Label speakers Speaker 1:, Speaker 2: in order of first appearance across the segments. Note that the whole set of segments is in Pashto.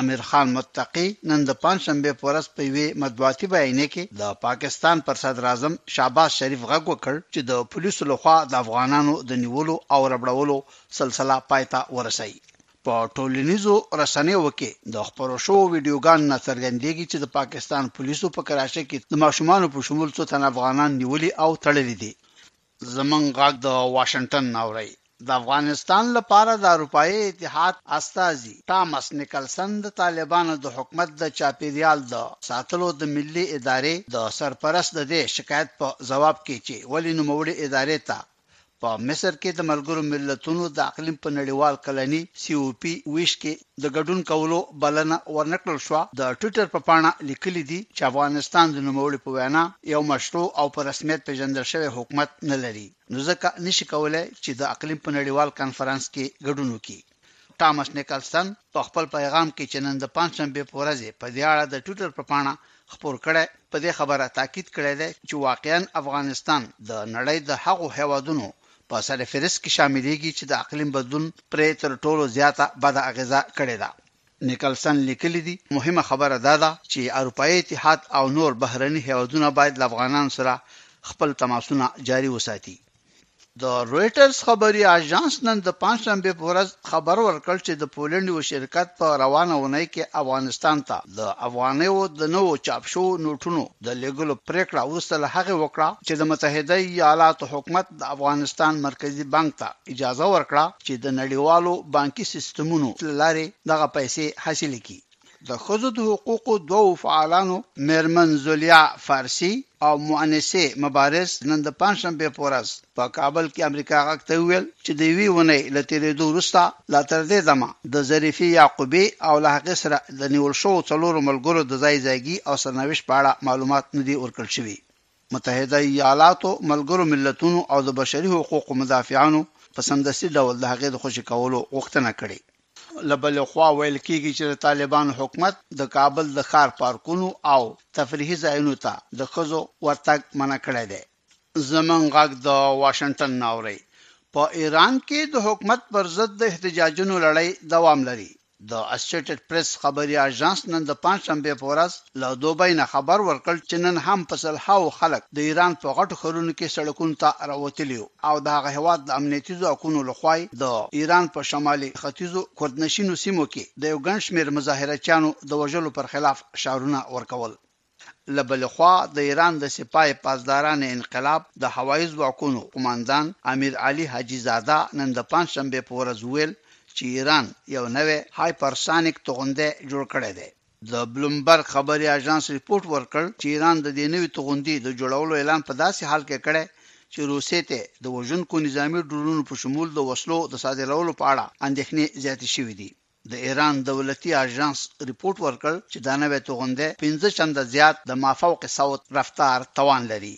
Speaker 1: امیر خان متقي نن د پنجشنبې په ورځ په یوې مطبوعاتي بیانیې کې د پاکستان پر صدراعظم شهباز شریف غږ وکړ چې د پولیسو له خوا د افغانانو د نیولو او ربړولو سلسله پای ته ورسوي. په ټولنیزو رسنیو کې د خپرو شوو ویډیوګانو نه څرګندېږي چې د پاکستان پولیسو په کراچۍ کې د ماشومانو په شمول څو تنه افغانان نیولي او تړلي دي. زمونږ غږ د واشنګټن نه اورئ. د افغانستان لپاره د اروپايې اتحاد استازي ټامس نيکلسن د طالبانو د حکومت د چاپيريال د ساتلو د ملي ادارې د سرپرست د دې شکايت په ځواب کې چې ولې نوموړي ادارې ته په مصر کې د ملګرو ملتونو د اقليم په نړيوال کلني، COP، ويش کې د ګډون کولو بلنه ورنه کړل شوه، د ټویټر په پاڼه لیکلي دي چې افغانستان د نوموړي په وینا یو مشروع او په رسمیت پېژندل شوی حکومت نه لري، نو ځکه نه شي کولای چې د اقلیم په نړیوال کنفرانس کې ګډون وکړي. ټامس نیکلسن په خپل پیغام کې چې نن د پنجشنبې په ورځ یې په دې اړه د ټویټر په پاڼه خپور کړی، په دې خبره تاکید کړی دی چې واقعاً افغانستان د نړۍ د هغو هېوادونو په سره فهرست کې شاملېږي چې د اقلیم بدلون پرې تر ټولو زیاته بده اغېزه کړې ده. نیکلسن لیکلي دي، مهمه خبره دا ده چې اروپايي اتحاد او نور بهرني هېوادونه باید له افغانانو سره خپل تماسونه جاري وساتي. د رویټرز خبري آژانس نن د پنجشنبې په ورځ خبر ورکړ چې د پولنډ یو شرکت په روانه اونۍ کې افغانستان ته د افغانیو د نوو چاپ شوو نوټونو د لېږلو پرېکړه وروسته له هغې وکړه چې د متحده ایالاتو حکومت د افغانستان مرکزي بانک ته اجازه ورکړه چې د نړیوالو بانکي سیستمونو له لارې دغه پیسې حاصلې کړي. د ښځو د حقوقو دوو فعالانو مېرمن زولیا فارسي او مؤنسې مبارز نن د پنجشنبې په ورځ په کابل کې امریکا غږ ته وویل چې د یوې اونۍ له تېرېدو وروسته لا تر دې دمه د ظریفې یعقوبې او له هغې سره د نیول شوو څلورو ملګرو د ځای ځایګي او سرنوشت په اړه معلومات نه دي ورکړل شوي. متحده ایالاتو، ملګرو ملتونو او د بشري حقوقو مدافعانو په سمدستي ډول د هغې د خوشې کولو غوښتنه کړې. له بلې خوا ویل کېږي چې د طالبانو حکومت د کابل د ښار پارکونو او تفریحي ځایونو ته د ښځو ورتګ منع کړی دی. زمونږ غږ د واشنګټن نه اورئ. په ایران کې د حکومت پر ضد د احتجاجونو لړۍ دوام لري. د اسوشیټډ پریس خبري اژانس نن د پنجشنبې په ورځ له دوبۍ نه خبر ورکړ چې نن هم په سلهاوو خلک د ایران په غټو ښارونو کې سړکونو ته راوتلي او د هغه هېواد د امنیتي ځواکونو له خوا یې د ایران په شمالي ختیځو کردنشینو سیمو کې د یو ګڼ شمېر مظاهره چیانو د وژلو پر خلاف فشارونه ورکول. له بلې خوا د ایران د سپاه پاسداران انقلاب د هوایي ځواکونو قوماندان امیر علي حاجي زاده نن د پنجشنبې په ورځ وویل چې ایران یو نوی هایپرسانیک توغندی جوړ کړی دی. د بلومبرګ خبري اژانس رپوټ ورکړ چې ایران د دې نوي توغندي د جوړولو اعلان په داسې حال کې کړی چې روسیې ته د وژونکو نظامي ډرونونو په شمول د وسلو د صادرولو په اړه اندېښنې زیاتې شوې دي. د ایران دولتي آژانس رپوټ ورکړ چې دا نوی توغندی پنځه چنده زیات د مافوق صوت رفتار توان لري.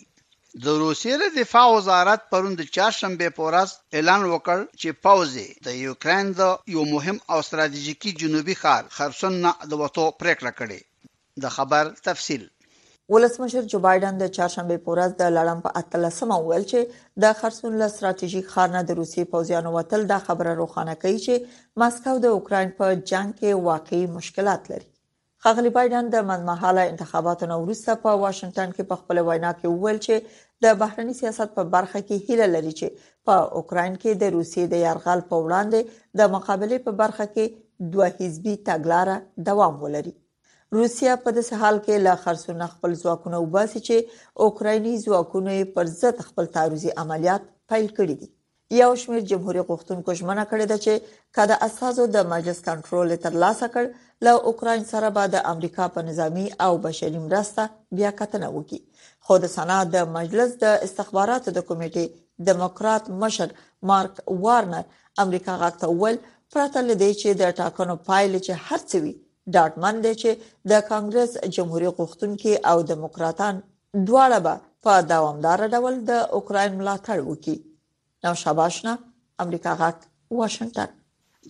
Speaker 1: د روسیې د دفاع وزارت پرون د چهارشنبې په ورځ اعلان وکړ چې پوځ یې د یوکراین د یو مهم او ستراتیژیکي جنوبي ښار خرسون نه د وتو پرېکړه کړې. د خبر تفصیل
Speaker 2: ولسمشر جو بایډن د چهارشنبې په ورځ د لړم په اتلسمه وویل چې د خرسون له ستراتیژیک ښار نه د روسي پوځیانو وتل دا خبره روښانه کوي چې مسکو د اوکراین په جنگ کې واقعي مشکلات لري خغلی بایډن د منځمهاله انتخاباتو نو وروسته په واشنگټن کې په خپل وینا کې وویل چې د بهرنی سیاست په برخه کې هیله لري چې په اوکرين کې د روسیې د يرغل په وړاندې د مقابله په برخه کې دوه حزبي تګلارې دوام ولري روسیه په داسې حال کې له خرڅونه خپل ځواکونه وباسي چې اوکرایني ځواکونه پر ضد خپل تعرضي عملیات پیل کړي دي یو شمېر جمهوریت غوښتونکو ژمنه کړې ده چې کله اساسو د مجلس کنټرول تر لاسه کړ له اوکراین سره به د امریکا په نظامی او بشري مرسته بیا کتنه وکړي خو د سنا د مجلس د استخباراتو د کمیټې دیموکرات مشر مارک وارنر امریکا غاکته ول پرته لدې چې د ټاکنو پایلې چې هرڅوي ډاډمن دی چې د کانګرس جمهوریت غوښتونکي او دیموکراتان دواړه به په دوامدار ډول د اوکراین ملاتړ وکړي نو شاباشنا امریکا غاک واشنگټن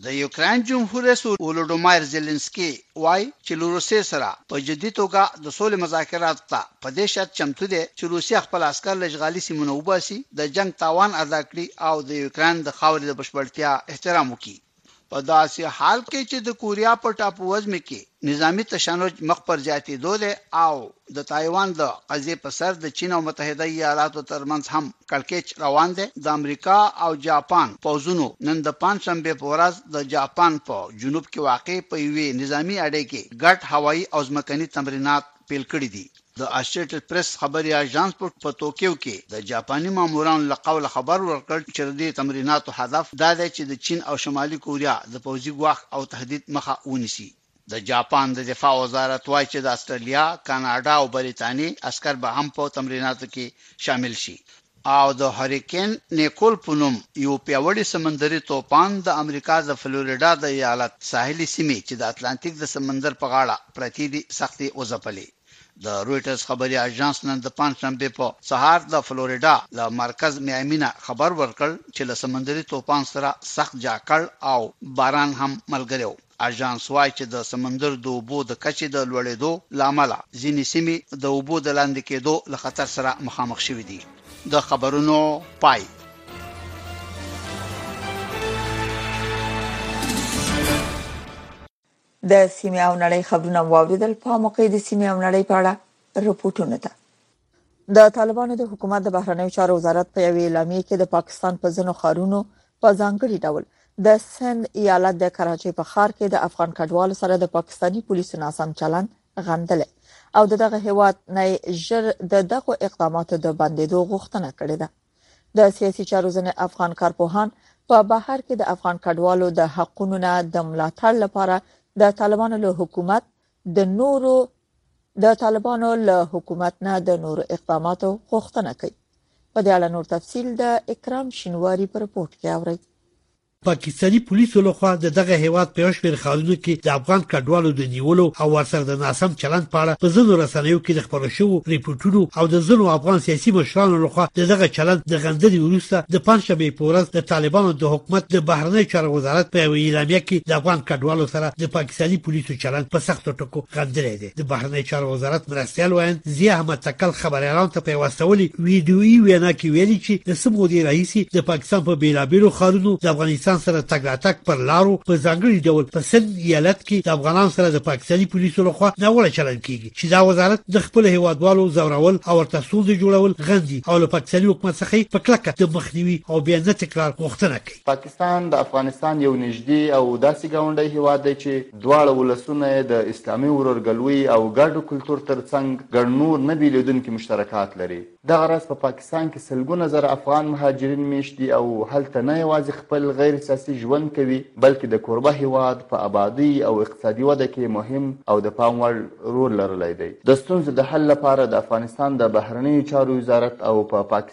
Speaker 1: د یوکراین جمهور رئیس ولودومایر زیلنسکي وایي چې له روسیې سره په جدي توګه د سولې مذاکراتو ته په دې شرط چمتو دی چې روسیه خپل عسکر له اشغالي سیمو نه وباسي، د جنګ تاوان ادا کړي او د یوکراین د خاورې د بشپړتیا احترام وکړي. په داسې حال کې چې د کوریا په ټاپووزمې کې نظامي تشنج مخ پر زیاتېدو دی او د تایوان د قضیې په سر د چین او متحده ایالاتو ترمنځ هم کړکېچ روان دی، د امریکا او جاپان پوځونو نن د پنجشنبې په ورځ د جاپان په جنوب کې واقع په یوې نظامي اډې کې ګډ هوایي او ځمکني تمرینات پیل کړي دي. د اسوشیټډ پریس خبري اژانس په په توکیو کې د جاپاني مامورانو له قوله خبر ورکړ چې د دې تمریناتو هدف دا دی چې د چین او شمالي کوریا د پوځي ګواښ او تهدید مخه ونیسي. د جاپان د دفاع وزارت وايي چې د اسټرالیا، کاناډا او بریتانیې عسکر به هم په تمریناتو کې شامل شي. او د هریکین نیکول په نوم یو پیاوړي سمندري توپان د امریکا د فلوریډا د ایالت ساحلي سیمې چې د اتلانتیک د سمندر په غاړه پرتې دي سختې وځپلې. د رویټرز خبري اژانس نن د پنجشنبې په سهار د فلوریډا له مرکز میامي نه خبر ورکړ چې له سمندري توپان سره سخت جاکړ او باران هم ملګری و. اژانس وايي چې د سمندر د اوبو د کچې د لوړېدو له امله ځینې سیمې د اوبو د لاندې کېدو له خطر سره مخامخ شوې دي. د خبرونو پای.
Speaker 2: د سیمې او نړۍ خبرونه واوریدل په موقع د سیمې او نړۍ په اړه رپورټونه ته د طالبانو د حکومت د بهرنیو چارو وزارت په یوې اعلامیه کې د پاکستان په ځینو خارونو په ځانګړي ډول د سند ایالت د کراچۍ په خار کې د افغان کډوالو سره د پاکستانی پولیسو ناسم چلند غندل او دغه هیواد نه ژر د دغه اقداماتو د بندیدو غوښتنه کړې ده د سیاسي چارو ځنې افغان کارپوهان په بهر کې د افغان کډوالو د حقوقو نه د ملاتړ لپاره د طالبانو له حکومت د نورو د طالبانو له حکومت نه د نورو اقداماتو غوښتنه کوي په دې اړه نور تفصيل د اکرام شینواری پر رپورت کې اورئ
Speaker 3: پاکستاني پولیسو لخوا د دغه هیواد په یو شمېر ښارونو کې د افغان کډوالو د نیولو او ورسره د ناسم چلند په اړه په ځینو رسنیو کې د خپرو شوو رپورټونو او د ځینو افغان سیاسي مشرانو لخوا د دغه چلند د غندنې وروسته د پنجشنبې په ورځ د طالبانو د حکومت د بهرنیو چارو وزارت په یوه اعلامیه کې د افغان کډوالو سره د پاکستاني پولیسو چلند په سختو ټکو غندلی دی د بهرنیو چارو وزارت مرستیال ویاند ضیا احمد تکل خبریالانو ته په یوه استولې ویډیویي وینا کې ویلي چې د څه مودې راهیسې د پاکستان په بېلابېلو ښارونو د افغانستان سره تګ راتګ پر لارو په ځانګړي ډول په سند ایالت کې د افغانانو سره د پاکستاني پولیسو لخوا ناوړه چلند کیږي چې دا وزارت د خپل هیوادوالو ځورول او ورته ستونزې جوړول غندي او له پاکستاني حکومت څخه په کلکه د مخنیوي او بیا نه تکرار غوښتنه کوي
Speaker 4: پاکستان د افغانستان یو نږدې او داسې ګاونډی هېواد دی چې دواړه ولسونه یې د اسلامي ورورګلوۍ او ګډ کلتور تر څنګ ګڼ نور نه بېلېدونکي مشترکات لري. دغه راز په پاکستان کې سلګونه زره افغان مهاجرین مېشت دي او هلته نه یوازې خپل غیر سیاسي ژوند کوي، بلکې د کوربه هېواد په ابادۍ او اقتصادي وده کې مهم او د پام وړ رول لرلی دی. د ستونزو د حل لپاره د افغانستان د بهرنیو چارو وزارت او په پاکستان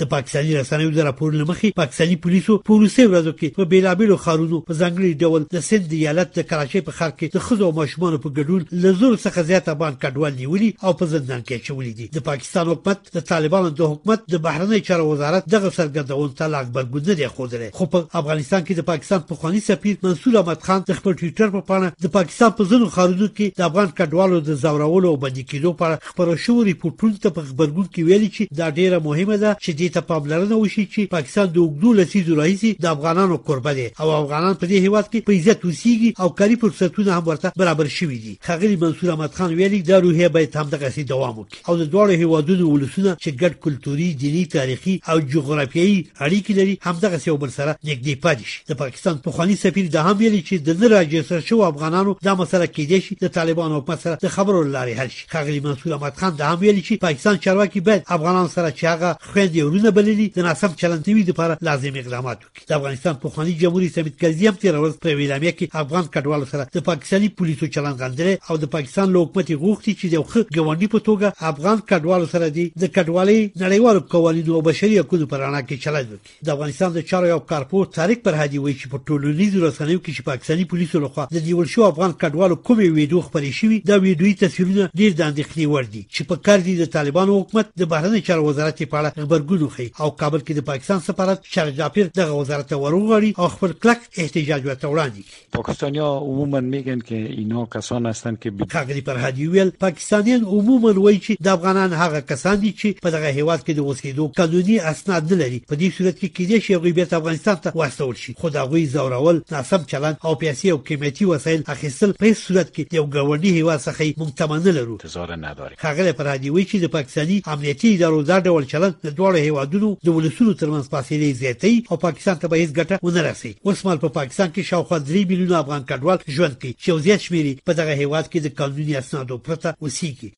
Speaker 4: د
Speaker 3: پاکستاني رسنیو د راپور له مخې پاکستاني پولیسو په وروستیو ورځو کې په بیلابیلو ښارونو په ځانګړي ډول د سند د ایالت د کراچۍ په ښار کې د ښځو او ماشومانو په ګډون له زر څخه زیات افغان کډوال نیولي او په زندان کې اچولي دي د پاکستان حکومت د طالبانو د حکومت د بهرنی چارو وزارت دغه څرګندونو ته لا غبرګون نه دی ښودلی خو په افغانستان کې د پاکستان پخوانی سفیر منصور احمد خان د خپل ټویټر په پاڼه د پاکستان په ځینو ښارونو کې د افغان کډوالو د ځورولو او بندي کېدو په اړه خپرو شوو رپورټونو ته په غبرګون کې ویلي چې دا ډیره مهمه ده چې دې ته پاملرنه وشي چې پاکستان د اوږدو لسیزو راهیسې د افغانانو کوربه دی او افغانان په دې هیواد کې په عزت اوسیږي او کاري فرصتونه هم ورته برابر شوي دي ښاغلي منصور احمد خان ویلي دا روحیه باید همدغسې دوام وکړي او د دواړو هیوادونو ولسونه چې ګډ کلتوري دیني تاریخي او جغرافیایي اړیکې لري همدغسې یو بل سره نږدې پاتې شي د پاکستان پخوانی سفیر دا هم ویلي چې د نه راجستر شوو افغانانو دا مسله کېدای شي د طالبانو حکومت سره د خبرو له لارې حل شي ښاغلي منصور احمد خان دا هم ویلي چې پاکستان چارواکي باید افغانانو سره چې هغه خویندې او وروڼه بللي د ناسم چلند نوي لپاره لازم اقدامات وکړي د افغانستان پخوانی جمهور رئیس حامد کرزي هم تېره ورځ په یوه اعلامیه کې افغان کډوالو سره د پاکستاني پولیسو چلند غندلی او د پاکستان له حکومت یې غوښتي چې د یو ښه ګاونډي په توګه افغان کډوالو سره دې د کډوالۍ نړیوالو قوانینو او بشري حقونو په رڼا کې چلند وکړي د افغانستان د چارو یو کارپوه طارق پرهادي وایي چې په ټولنیزو رسنیو کې چې پاکستاني پولیسو لخوا د نیول شو افغان کډوالو کومې ویډیو خپرې شوې دا ویډیوي تصویرونه ډیر د اندېښنې وړ دي چې په کار دي د طالبانو حکومت د بهرنی چارو وزارت په اړه خبرګون وښيي او کابل کې د پاکستان سفارت شرج ډاپیر دغه وزارت ته وروغواړي او خپل کلک احتجاج ورته وړاندې کړي
Speaker 5: پاکستانیا عموما میگن که اینا کسان هستند که
Speaker 3: بی... ښاغلي فرهادي وویل پاکستانیان عموما وایي چې د افغانان هغه کسان دي چې په دغه هیواد کې د اوسېدو قانوني اسناد نه لري په دې صورت کې کېدای شي هغوی بیرته افغانستان ته واستول شي خو د هغوی ځورول ناسم چلند او پیسې او قیمتي وسایل اخیستل په هیڅ صورت کې د یو ګاونډي هیواد څخه یې موږ تمه نه لرو
Speaker 5: انتظار نداریم.
Speaker 3: ښاغلی فرهادي وایي چې د پاکستاني امنیتي ادارو دا ډول چلند د دواړو هېوادونو د ولسونو ترمنځ فاصلې زیاتوي او پاکستان ته به هېڅ ګټه ونه رسوي. اوسمهال په پاکستان کې شاوخوا درې میلیونه افغان کډوال ژوند کوي چې یو زیات شمېر یې په دغه هېواد کې د قانوني اسنادو پرته اوسېږي.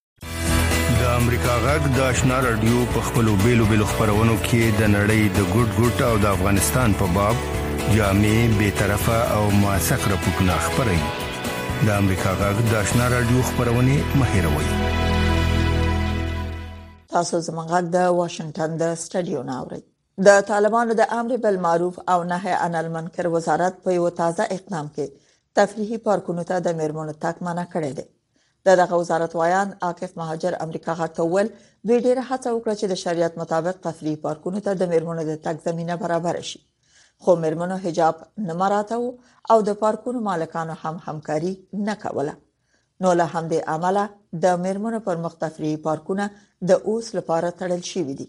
Speaker 6: د امریکا غږ د آشنا رادیو په خپلو بیلو بیلو خبرونو کې د نړۍ د ګډ ګډ او د افغانستان په باب جامع، بیطرفه او موثق رپورټونه خبروي. د امریکا غږ د آشنا رادیو خبرونه مهیروي
Speaker 2: تاسو زموږ غږ د واشنگټن د سټډیو ناوړي د طالبانو د امر بالمعروف او نهي عن المنکر وزارت په یو تازه اقدام کې تفریحي پارکونو ته د میرمنو تک منع کړی دی د دغه وزارت ویاند عاکف مهاجر امریکا غږ ته ول دوی ډیره هڅه وکړه چې د شریعت مطابق تفریحي پارکونو ته د میرمنو د تک زمينه برابر شي خو مېرمنو حجاب نه مراته او د پارکونو مالکانو هم همکاري نه کوله نو له همدې امله د مېرمنو پر مخ تفریحي پارکونه د اوس لپاره تړل شوې دي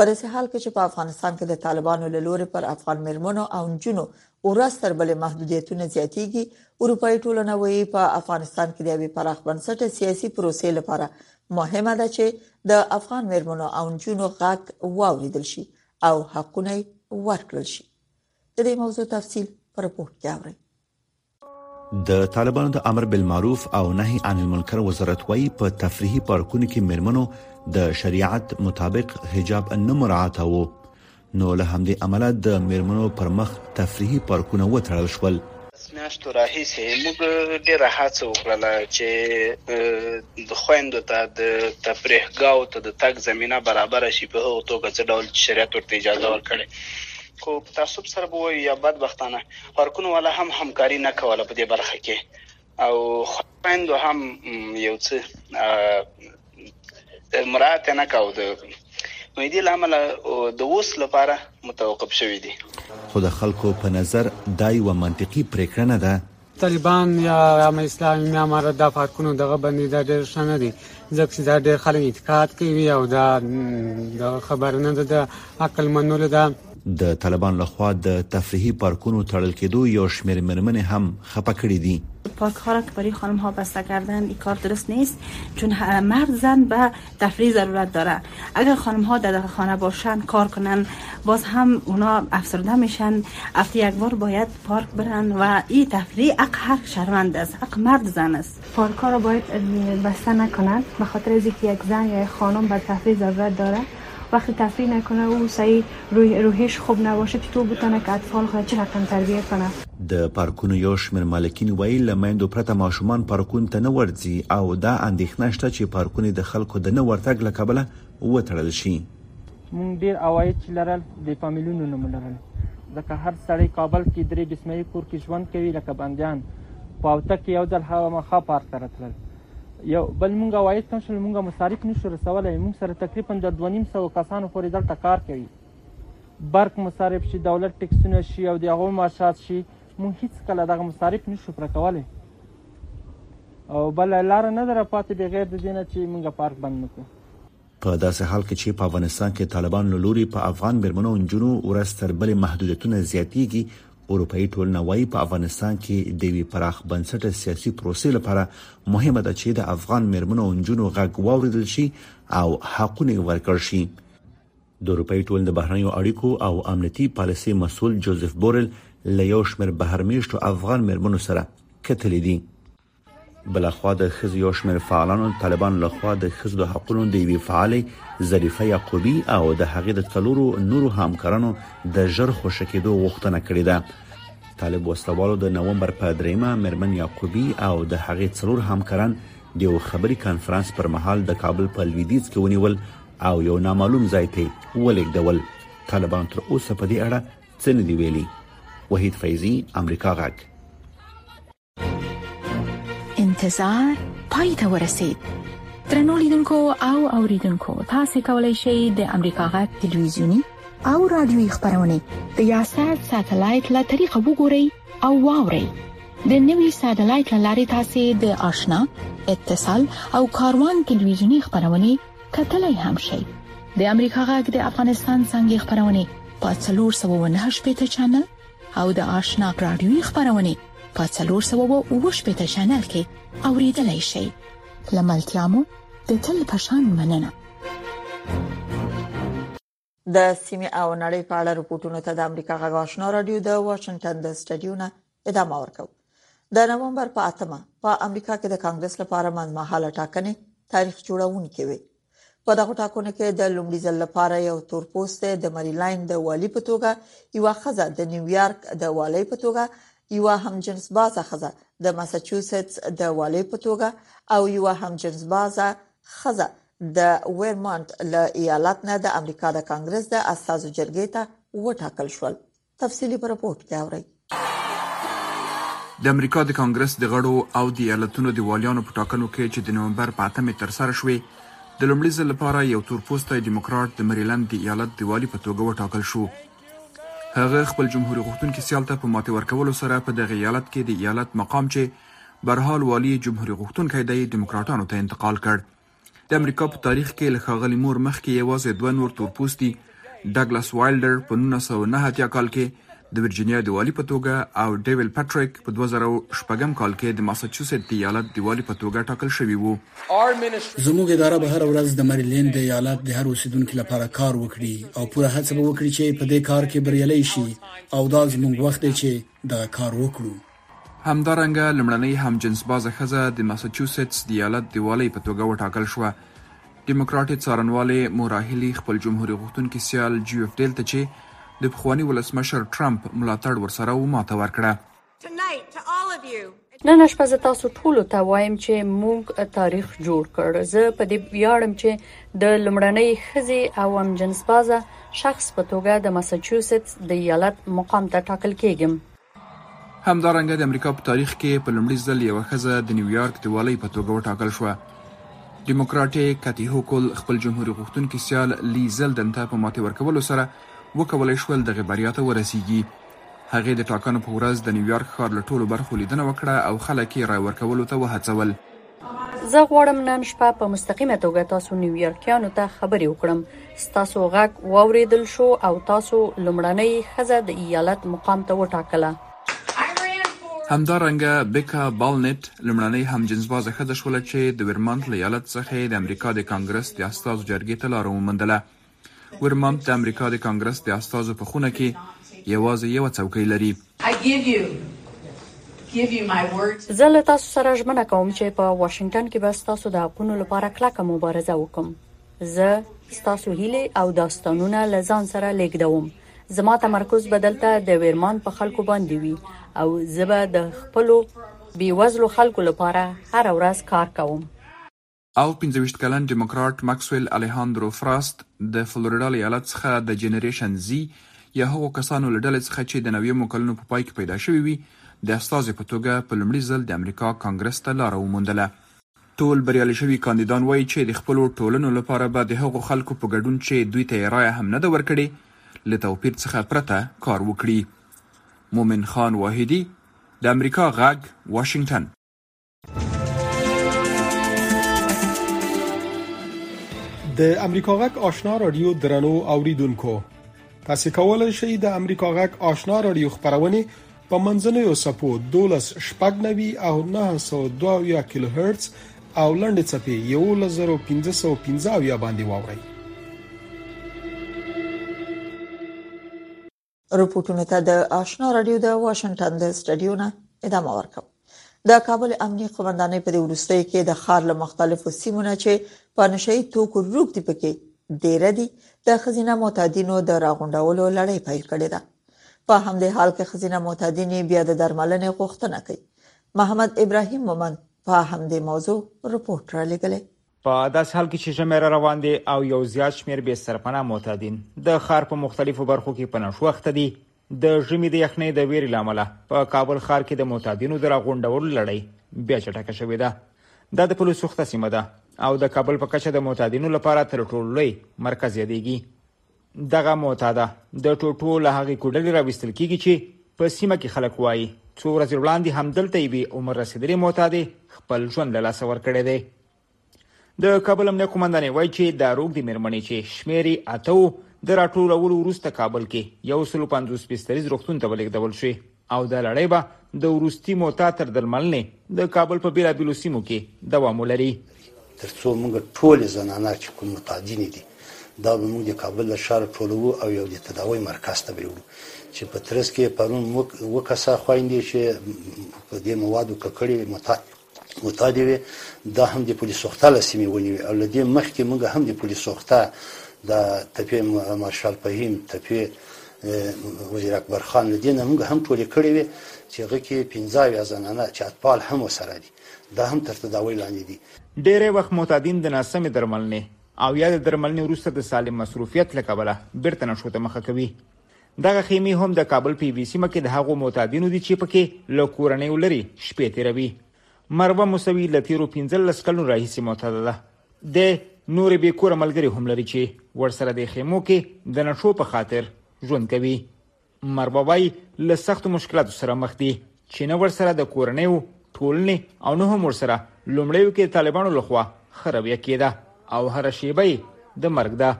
Speaker 2: پر اساس حال کې چې په افغانستان کې د طالبانو له لوري پر افغان مېرمنو او جنونو ورځ تر بلې محدودیتونه زیاتیږي اروپאי ټولنه وایي په افغانستان کې د یوې پراخ بنسټه سیاسي پروسې لپاره مهمه ده چې د افغان مېرمنو او جنونو غږ واوریدل شي او حقونه ورکړل شي د دې موضوع تفصيل پر رپورت کې اورئ
Speaker 7: د طالبانو د امر بالمعروف او نهي عن المنکر وزارت وايي په تفریحي پارکونو کې مرمنو د شریعت مطابق حجاب نه مراعات وو نو له همدې امله د میرمنو پر مخ تفریحي پارکونه وتړل شول
Speaker 8: میاشتو راهیسې موږ ډېره هڅه وکړله چې خویندو ته د تفریح ګاو ته د تګ زمینه برابره شي په هغه توګه څه ډول چې شریعت ورته اجازه ورکړې خو په تاسف سره به وایو یا بدبختانه پارکونو والا هم همکاري نه کوله په دې برخه کې او خویندو هم یو څه مراعات نه کاوه د نو دې لامل د اوس لپاره متوقف شوې دي
Speaker 7: خو د خلکو په نظر دا یو منطقي پریکړه نه ده
Speaker 9: طالبان یا هم اسلامي امارت دا پارکونو دغه باندې دا ډېر ښه نه دی ځکه چې دا ډېر خلک اعتقاد کوي او دا دغه خبره نه ده د عقلمنو له دا
Speaker 7: د طالبان لخواد د تفریحي پارکونو تړل کېدو یو شمیر مرمن هم خپه کړې دي
Speaker 10: پارک ها را برای خانم ها بسته کردن این کار درست نیست چون مرد زن به تفریح ضرورت داره اگر خانم ها در خانه باشن کار کنن باز هم اونا افسرده میشن افتی یک بار باید پارک برن و این تفریح حق هر شرمند است حق مرد زن است
Speaker 11: پارکها را باید بسته نکنند به خاطر از اینکه یک زن یا یک خانم بر تفریح ضرورت دارد وقتی تفریح نکنه او سعی روحیش خوب نباشه چطور بتانه که اطفال خود چه رقم تربیه کنه.
Speaker 7: د پارکونو یو شمېر مالکین وایي، له میندو پرته ماشومان پارکونو ته نه ورځي او دا اندېښنه شته چې پارکونې د خلکو د نه ورتګ له کبله وتړل شي.
Speaker 12: مونږ ډیر عواید چې لرل د فامیلونو نه مو لرل ځکه هر سړی کابل کې درې بسمه کور کې ژوند کوي لکه بندیان په اوته کې یو ځل هغه مخا پارک ته راتلل یو بل مونږ عواید کم شول مونږ مصارف نشو رسولی مونږ سره تقریبا د دوه نیم سوه کسانو پورې دلته کار کوي برق مصارف شي دولت ټکسونه شي او د هغو معاشات شي مونږ هیڅکله دغه مصارف نشو پوره کولی او بله لاره نه ده راپاتې بغیر د دې نه چې مونږ پارک بند نه کړو
Speaker 7: په داسې حال کې چې په افغانستان کې طالبانو له لوري په افغان مېرمنو او نجونو ورځ تر بلې محدودیتونه زیاتېږي، اروپايي ټولنه وايي په افغانستان کې د یوې پراخ بنسټه سیاسي پروسې لپاره مهمه ده چې د افغان مېرمنو او نجونو غږ واورېدل شي او حقونه یې ورکړ شي. د اروپايي ټولنې د بهرنیو اړیکو او امنیتي پالیسۍ مسول جوزف بورل له یو شمېر بهرمېشتو افغان مېرمنو سره کتلي دي. بلخوا د ښځو یو شمېر فعالانو د طالبانو لخوا د ښځو د حقونو د یوې فعالې ظریفه یعقوبي او د هغې د څلورو نورو همکارانو د ژر خوشې کېدو غوښتنه کړې ده طالب وسلوالو د نومبر په دریمه مرمن یعقوبي او د هغې څلور همکاران د یو خبري کانفرنس پر مهال د کابل په لویدیځ کې ونیول او یو نامعلوم ځای ته ولېږدول طالبان تر اوسه په دې اړه څه نه دی ویلي وحید فیضی امریکا غږ
Speaker 13: انتظار پای ته ورسید ترنو لیدونکو او اوریدونکو تاسو کولی شئ د امریکا غا ټلویزیونی او رادیوي خبرونه د یاسات ساتلایت له طریقو وګورئ او واورئ د نوي ساتلایت لارې تاسو د آشنا اتصال او کاروان ټلویزیونی خبرونه کتلای هم شئ د امریکا غږ د افغانستان څنګه خبرونه په 398 چنل او د آشنا رادیوي خبرونه په 380 چینل کې اوریدلای شئ لملتيامو د تل پشان مننه
Speaker 2: د سیمه او نړۍ په اړه رپورټونو ته د امریکا غږ آشنا رادیو د واشنگټن د سټډیو نه ادامه ورکوي د نومبر په اتمه په امریکا کې د کانګرس لپاره منځمهاله ټاکنې تاریخ جوړونکې وي په دغه ټاکنو کې د لومړي ځل لپاره یو تورپوست د مریلاند د والی په توګه یو خزه د نیویارک د والی په توګه یو هم جنس بازه خزه د ماساچوستس د والی په توګه او یو هم جنس بازه خزه د ویرمونت له ایالت نه د امریکا د کانګرس د استازو جرګې ته وټاکل شول تفصیلی په رپورټ کې اورئ.
Speaker 14: د امریکا د کانګرس د غړو او د ایالتونو د والیانو په ټاکنو کې چې د نومبر په اتمې ترسره شوې د لومړي ځل لپاره یو تورپوستی دیموکرات د مریلند د ایالت د والي په توګه وټاکل شو هغه خپل جمهوري غوښتونکي سیال ته په ماتې ورکولو سره په دغه ایالت کې د ایالت مقام چې برحال والي جمهوري غوښتونکی دی دیموکراتانو ته انتقال کړ د امریکا په تاریخ کې له ښاغلي مور مخکې یوازې دوه نور تورپوستي ډګلاس وایلډر په نولس سوه او نهه اتیا کال کې د ویرجینیا د والي په توګه او ډیویل پټریک په دوه زره او شپږم کال کې د ماساچوست د ایالت د والي په توګه ټاکل شوي وو.
Speaker 15: زموږ اداره به هره ورځ د مری لینډ د ایالت د هر اوسیدونکي لپاره کار وکړي او پوره هڅه به وکړي چې په دې کار کې بریالي شي او دا زموږ وخت دی چې دغه کار وکړو.
Speaker 14: همدارنګه لومړنۍ همجنسبازه ښځه د ماساچوسټس د ایالت د والۍ په توګه وټاکل شوه. ډیموکراټې څارنوالې مورا هیلي خپل جمهوري غوښتونکي سیال جیوف ډیل ته چې د پخواني ولسمشر ټرمپ ملاتړ ورسره و، ماته ورکړه.
Speaker 16: نن شپه زه تاسو ټولو ته وایم چې موږ تاریخ جوړ کړ. زه په دې ویاړم چې د لومړنۍ ښځې او همجنسبازه شخص په توګه د ماساچوسټس د ایالت مقام ته ټاکل کیږم.
Speaker 14: همدارنګه د امریکا په تاریخ کې په لومړي ځل یوه ښځه د نیویارک د والۍ په توګه وټاکل شوه. دیموکراتې کاتی هوکول خپل جمهوري غوښتونکي سیال لی زلدن ته په ماتې ورکولو سره وکولای شول دغه بریا ته ورسیږي. هغې د ټاکنو په ورځ د نیویارک ښار له ټولو برخو لیدنه وکړه او خلک یې رای ورکولو ته وهڅول.
Speaker 16: زه غواړم نن شپه په مستقیمه توګه تاسو نیویارکیانو ته خبرې وکړم، ستاسو غږ واوریدل شو او تاسو لومړنۍ ښځه د ایالت مقام ته وټاکله.
Speaker 14: همدارنګه بیکا بالنیت لومړنۍ همجنسبازه ښځه شوله چې د ویرمانت له ایالت څخه یې د امریکا د کانګرس د استازو جرګې ته لاره وموندله. ورمونت د امریکا د کانګرس د استازو په خونه کې یوازې یوه څوکۍ لري.
Speaker 16: زه له تاسو سره ژمنه کوم چې په واشنګټن کې به تاسو د حقونو لپاره کلکه مبارزه وکم. زه تاسو هیلې او داستانونه لزان سره لیکدوم. زما تمرکز بدلته د ویرمانت په خلکو باندې وي او زه به د خپلو بیوزلو خلکو لپاره هر ورځ کار کوم.
Speaker 14: او پنځه ویشت کلن ډیموکراټ مکسویل الیهاندرو فراست د فلوریډا له ایالت څخه د جنریشن زی یا هغو کسانو له ډلې څخه چې د نویمو کلونو په پای کې پیدا شوي وي د استازې په توګه په لومړي ځل د امریکا کانګرس ته لاره وموندله. ټول بریالي شوي کاندیدان وایي چې د خپلو ټولنو لپاره به د هغو خلکو په ګډون چې دوی ته یې رایه هم نه ده ورکړې له توپیر څخه پرته کار وکړي. مومن خان واحدي، د امریکا غږ، واشنګټن.
Speaker 17: د امریکا غږ آشنا رادیو درنو اوریدونکو تاسو کولای شئ د امریکا غږ آشنا رادیو خبرونه په منځنوي سپو 12 شپږنوي او 902 کیلو هرتز او لنډې چپی 11515 باندې واورئ
Speaker 2: رپورټونو ته د آشنا رادیو د واشنگټن د سټډیو نه ادامه ورکوم د کابل امنیه قومندانۍ په دې ورستۍ کې د خار له مختلفو سیمو نه چې په نشئی توکو روغ دي پکې ډیر دي د خزینه معتادینو د راغونډولو لړۍ پیل کړې ده په همدې حال کې خزینه معتادین بیا د درملنې غوښتنه کوي محمد ابراهیم مومند په همدې موضوع رپورټ را لګلې
Speaker 18: په داسې حال کې چې ژمی را روان دی او یو زیات شمېر بې سرپناه معتادین د ښار په مختلفو برخو کې په نشو اخته دي د ژمي د یخنۍ د ویرې لامل په کابل ښار کې د معتادینو د راغونډولو لړۍ بیا چټکه شوې ده دا د پلو سوخته سیمه ده او د کابل په کچه د معتادینو لپاره تر ټولو لوی مرکز یادېږي دغه معتاده د ټوټو له هغې کوډلې راوستل کیږي چې په سیمه کې خلک وایي څو ورځې وړاندې هم دلته یوې عمر رسیدلې معتاده خپل ژوند له لاسه ورکړی دی د کابل امنیه قومندان وایي چې د روغ د میرمنې چې شمیرې اته د راټولولو وروسته کابل کې یو سل پنځوس بستریز روغتون ته ولیږدول شوې او دا لړۍ به د وروستي معتاد تر درملنې د کابل په بېلابېلو سیمو کې دوام ولري.
Speaker 19: تر څو موږ ټولې زنانه چې کوم معتادینې دي دا به موږ د کابل له ښاره ټولوو او یو د تداوۍ مرکز ته به یې وړو چې په ترڅ کې یې پرون اووه کسه خویندې چې په دې موادو ککړې معتاد وتا دی وي دا هم د پولیس سوخته له سیمې ونیوي او له دې مخکې موږ هم د پولیس سوخته د تپې مارشال فهیم تپې وزیر اکبر خان له دې نه موږ هم ټولې کړې وي چې هغه کې پنځه اویا زنانه چې اطفال هم ورسره دي دا هم تر تداوۍ لاندې دي
Speaker 18: ډېری وخت معتادین د ناسمې درملنې او یا د درملنې وروسته د سالم مصروفیت له کبله بیرته نشو ته مخه کوي دغه خیمې هم د کابل په یوې سیمه کې د هغو معتادینو دي چې پکې له کورنیو لرې شپې تېروي. مروه موسوي له تېرو پنځلس کلونو راهیسې معتاده ده. دی نورې بې کوره ملګرې هم لري چې ورسره دې خیمو کې د نشو په خاطر ژوند کوي. مروه وايي، له سختو مشکلاتو سره مخ دي. چې نه ورسره د کورنیو، ټولنې او نه هم ورسره لومړیو کې د طالبانو له خوا ښه رویه کېده او هره شیبه یې د مرګ ده.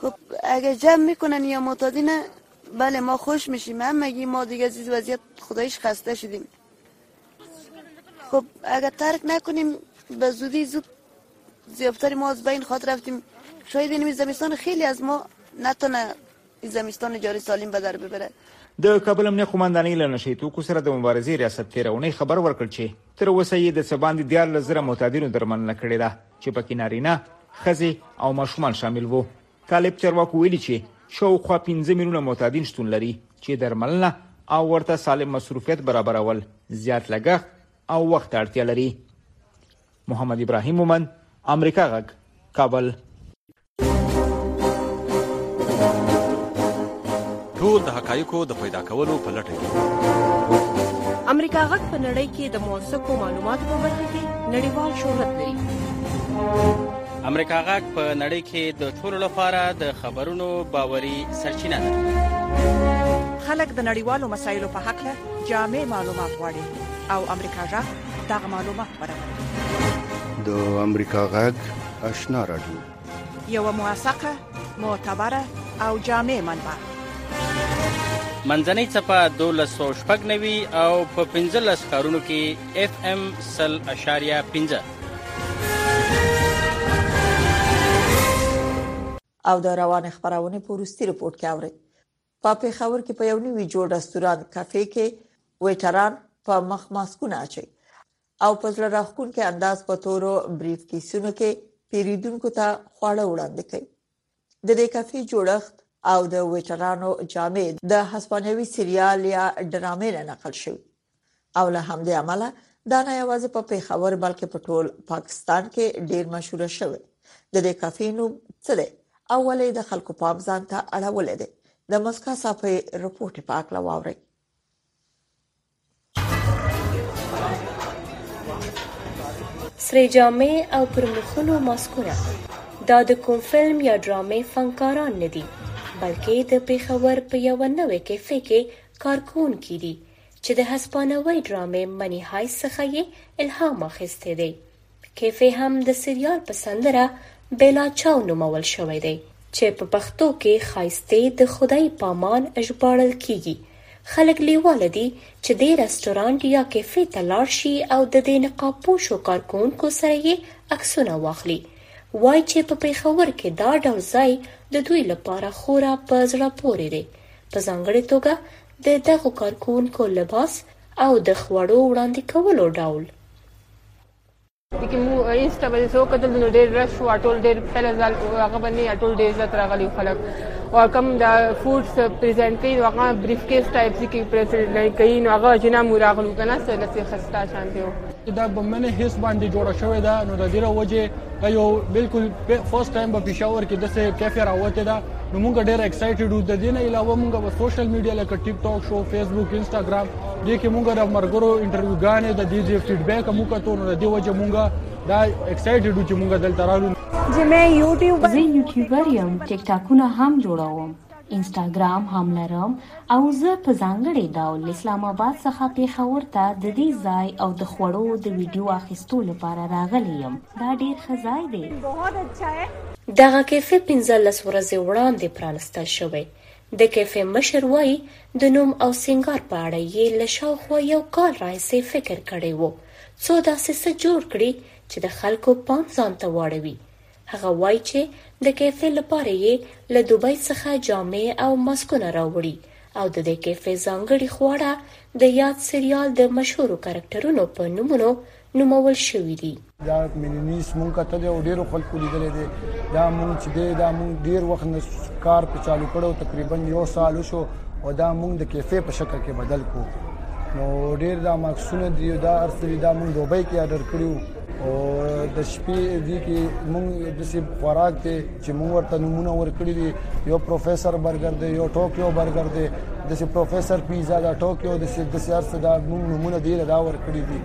Speaker 20: خب اگه جمع میکنن یا معتادین بله ما خوش میشیم هم مگی ما دیگه از این وضعیت خدایش خسته شدیم خب اگه ترک نکنیم به زودی زود زیافتر ما از بین خاطر رفتیم شاید این زمستان خیلی از ما نتونه زمستان جاری سالم به در ببره
Speaker 18: د کابل امنیه قوماندانۍ له نشې توکو سره د مبارزې ریاست تیر اونۍ خبر ورکړ چې تر اوسه یې د څه باندې دیارلس زره معتادینو درملنه کړې ده چې پکې نارینه ښځې او ماشومان شامل وو طالب چارواکو ویلي چې شاوخوا پنځه میلیونه معتادین شتون لري چې درملنه او ورته سالم مصروفیت برابرول زیات لګښت او وخت اړتیا لري محمد ابراهیم مومند امریکا غږ کابل
Speaker 21: ټول د حقایقو د پیدا کولو په لټه کې
Speaker 22: امریکا غږ په نړۍ کې د موثقو معلوماتو په برخه کې نړیوال شهرت لري
Speaker 21: امریکا غږ په نړۍ کې د ټولو لپاره د خبرونو باوري سرچینه ده
Speaker 22: خلک د نړیوالو مسایلو په حق له جامع معلومات غواړي او امریکا غږ دغه معلومات برابروي
Speaker 6: د امریکا غږ آشنا رادیو
Speaker 22: یو موثقه معتبره او جامع منبع
Speaker 21: منځنۍ چپه 1290 او په 15 ښارونو کې اف ام 0.15
Speaker 2: او د روان خبرونه پورستي رپورت کې اوري په پیښور کې په یو نوي جوړ رستورانت کافي کې ویټران په مخ ماسکونه اچي او په زړه راخون کې انداز په تورو بریف کیسونو کې پیریدونکو ته خواړه وړاندې کوي د دې کافي جوړښت او د ویټرانو جامې د هسپانوي سریال یا ډرامې نه نقل شوی او له همدې امله دا نه یوازې په پیښور بلکې په ټول پاکستان کې ډیر مشهور شوی د دې کافي نوم څه دی او ولې د خلکو پام ځان ته اړولې دی د مسکا صافي رپورټ په اړه واوري
Speaker 23: سری جامې او پر مخونو ماسکونه دا د کوم فلم یا ډرامې فنکاران نه دي بلکې د پیښور په یو نوې کیفې کې کارکوونکي دي چې د هسپانوۍ ډرامې مني هایس څخه یې الهام اخیستی دی. کیفې هم د سریال په سندره بیلا چاو نومول شوی دی چې په پښتو کې ښایستې د خدای پامان ژباړل کیږي. خلک لیواله دي چې دې رسټورانټ یا کیفې ته لاړ شي او د دې نقابپوشو کارکوونکو سره یې عکسونه واخلي. وایي چې په پیښور کې دا ډول ځای د دوی لپاره خورا په زړه پورې دی په ځانګړې توګه د دغو کارکوونکو لباس او د خوړو وړاندې کولو ډول
Speaker 24: د کې مو ایس ته به زه کتل نو ډېر رش و ټول ډېر پهله ځل هغه باندې ټول ډېر زیات راغلي خلک او کوم دا فوډس پریزنټ کوي نو هغه بریف کیس ټایپ سي کې پریزنټ کوي نو هغه جنا مو راغلو کنه سره لسې خستا شان
Speaker 25: دی دا بمنه هیڅ باندې جوړه شوې ده نو د دې وجه یو بالکل فرست ټایم په پېښور کې د څه کیفه راوته ده نو مونږ ډیر ایکسایټډ یو د دې نه علاوه مونږ په سوشل میډیا لکه ټیک ټاک شو فیسبوک انستګرام دې کې مونږ د مرګرو انټرویوګانې د دې دې فیډبیک مو کتو نو د دې وجه مونږ دا ایکسایټډ یو چې مونږ دلته رالو
Speaker 23: چې مې یوټیوبر زه یوټیوبر یم ټیک ټاکونه هم جوړوم انستګرام هم لرم او زه په ځانګړی ډول اسلام اباد څخه پیښور ته ددی ځای او د خوړو د ویډیو اخیستو لپاره راغلی یم دا ډیر ښه ځای دی. بهت اچھا هې. دغه کیفه پنځلس ورځې وړاندې پرانستل شوی. د کیفه مشر وايي، د نوم او سینګار په اړه یې له شاوخوا یو کال راهیسې فکر کړی و، څو داسې څه جوړ کړي چې د خلکو پام ځان ته واړوي. هغه وايي چې د کیفې لپاره یې له دوبۍ څخه جامې او ماسکونه راوړي او د دې کیفې ځانګړي خواړه د یاد سریال د مشهورو کرکټرونو په نومونو نومول شوي دي.
Speaker 25: دا مینونیس مونږ کتلی او ډیرو خلکو لیدلی دی دا مونږ چې دی دا مونږ ډیر وخت نه کار په چالو کړو تقریبا یو سال وشو او دا مونږ د کیفې په شکل کې بدل کو نو ډیر دا ماکسونه دی دا ارسلی دا مونږ دوبۍ کې آرډر کړیو او د شپې دي کې موږ د سي خوراک ته چې موږ ورته نمونه ورکړي دي یو پروفیسور برګر دی یو ټوکیو برګر دی د سي پروفیسور پیزا دا ټوکیو د سي د سیار څخه دا موږ نمونه دی دا ورکړي دي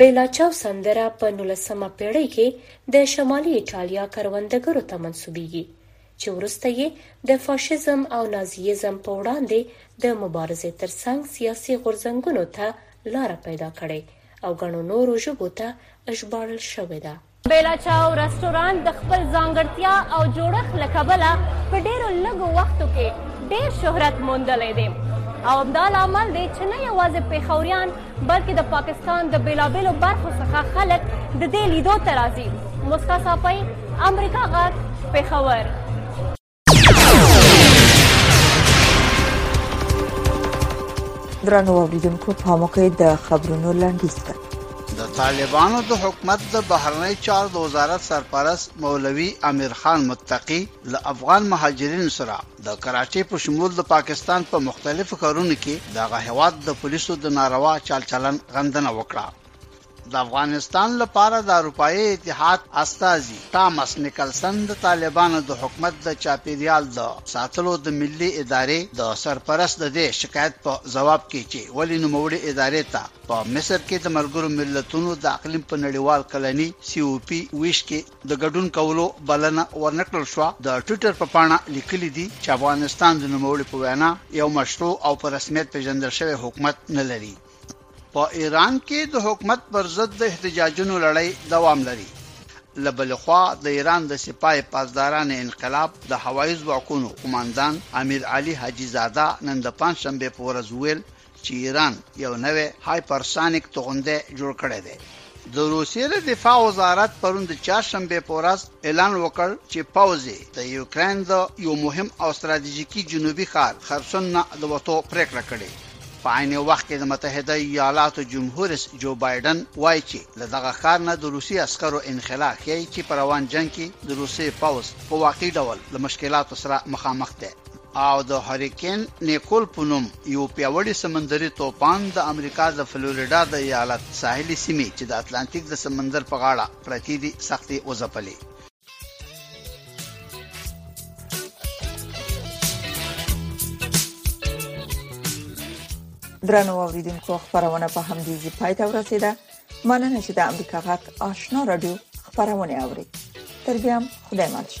Speaker 23: بیلاچاو سندره په 19مه پیړۍ کې د شمالي ایټالیا کروندګرو ته منسوبېږي چې وروسته یې د فاشیزم او نازیزم په وړاندې د مبارزې ترڅنګ سیاسي غورځنګونو ته لاره پیدا کړې او ګڼو نورو ژبو ته ژباړل شوې ده.
Speaker 26: بیلا چاو رستورانت د خپل ځانګړتیا او جوړښت له کبله په ډېرو لږو وختو کې ډېر شهرت موندلی دی او همدا لامل دی چې نه یوازې پېښوریان بلکې د پاکستان د بېلابېلو برخو څخه خلک د دې لیدو ته راځي. مسکا ساپۍ، امریکا غږ، پېښور.
Speaker 2: درنو اوریدونکو په موقع د خبرونو لنډیز ده
Speaker 1: د طالبانو د حکومت د بهرنی چار د وزارت سرپرست مولوی امیر خان متقی له افغان مهاجرینو سره د کراچۍ په شمول د پاکستان په مختلفو ښارونو کې د هغه هواد د پولیسو د ناروا چالچلن غندنه وکړه د افغانستان لپاره د اروپایي اتحاد استازي تامس نیکلسن د طالبانو د حکومت د چاپیریال د ساتلو د ملي ادارې د سرپرست د دې شکایت په ځواب کې چې ولې نوموړي ادارې ته په مصر کې د ملګرو ملتونو د اقلیم په نړیوال کلنی سی او پی ویش کې د ګډون کولو بلنه ورنکړل شو د ټویټر په پاڼه لیکلي دي چې افغانستان د نوموړي په وینا یو مشروع او په رسمیت پیژندل شوی حکومت نه لري په ایران کې د حکومت پر ضد د احتجاجونو لړۍ دوام لري لبل خوا د ایران د سپاه پاسداران انقلاب د هوایي ځواکونو قوماندان امیر علي حاجی زاده نن د پنځشنبه په ورځ ویل چې ایران یو نوې هایپرسانیک توغنده جوړ کړی دی د روسیې له دفاع وزارت پرون د چهارشنبه په ورځ اعلان وکړ چې پوځ د یوکرين د یو مهم او ستراتیژیکي جنوبي ښار خرسون نه د وټو پریکړه کړې په عین وخت کې د متحده ایالاتو جمهوررئیس جو بایډن وایي چې له دغه ښار نه د روسي عسکرو انخلا ښیي چې په روان جنګ کې د روسي پوځ په واقعي ډول له مشکلاتو سره مخامخ دی او د هریکین نیکول په نوم یو پیاوړي سمندري توپان د امریکا د فلوریډا د ایالت ساحلي سیمې چې د اتلانتیک د سمندر په غاړه پرتې دي سختې وځپلې
Speaker 2: درنو اوریدونکو خبرونه په همدې ځای پای ته ورسیده مننه چې د امریکا غږ آشنا رادیو خبرونه اوري تر بیا خدای مل شي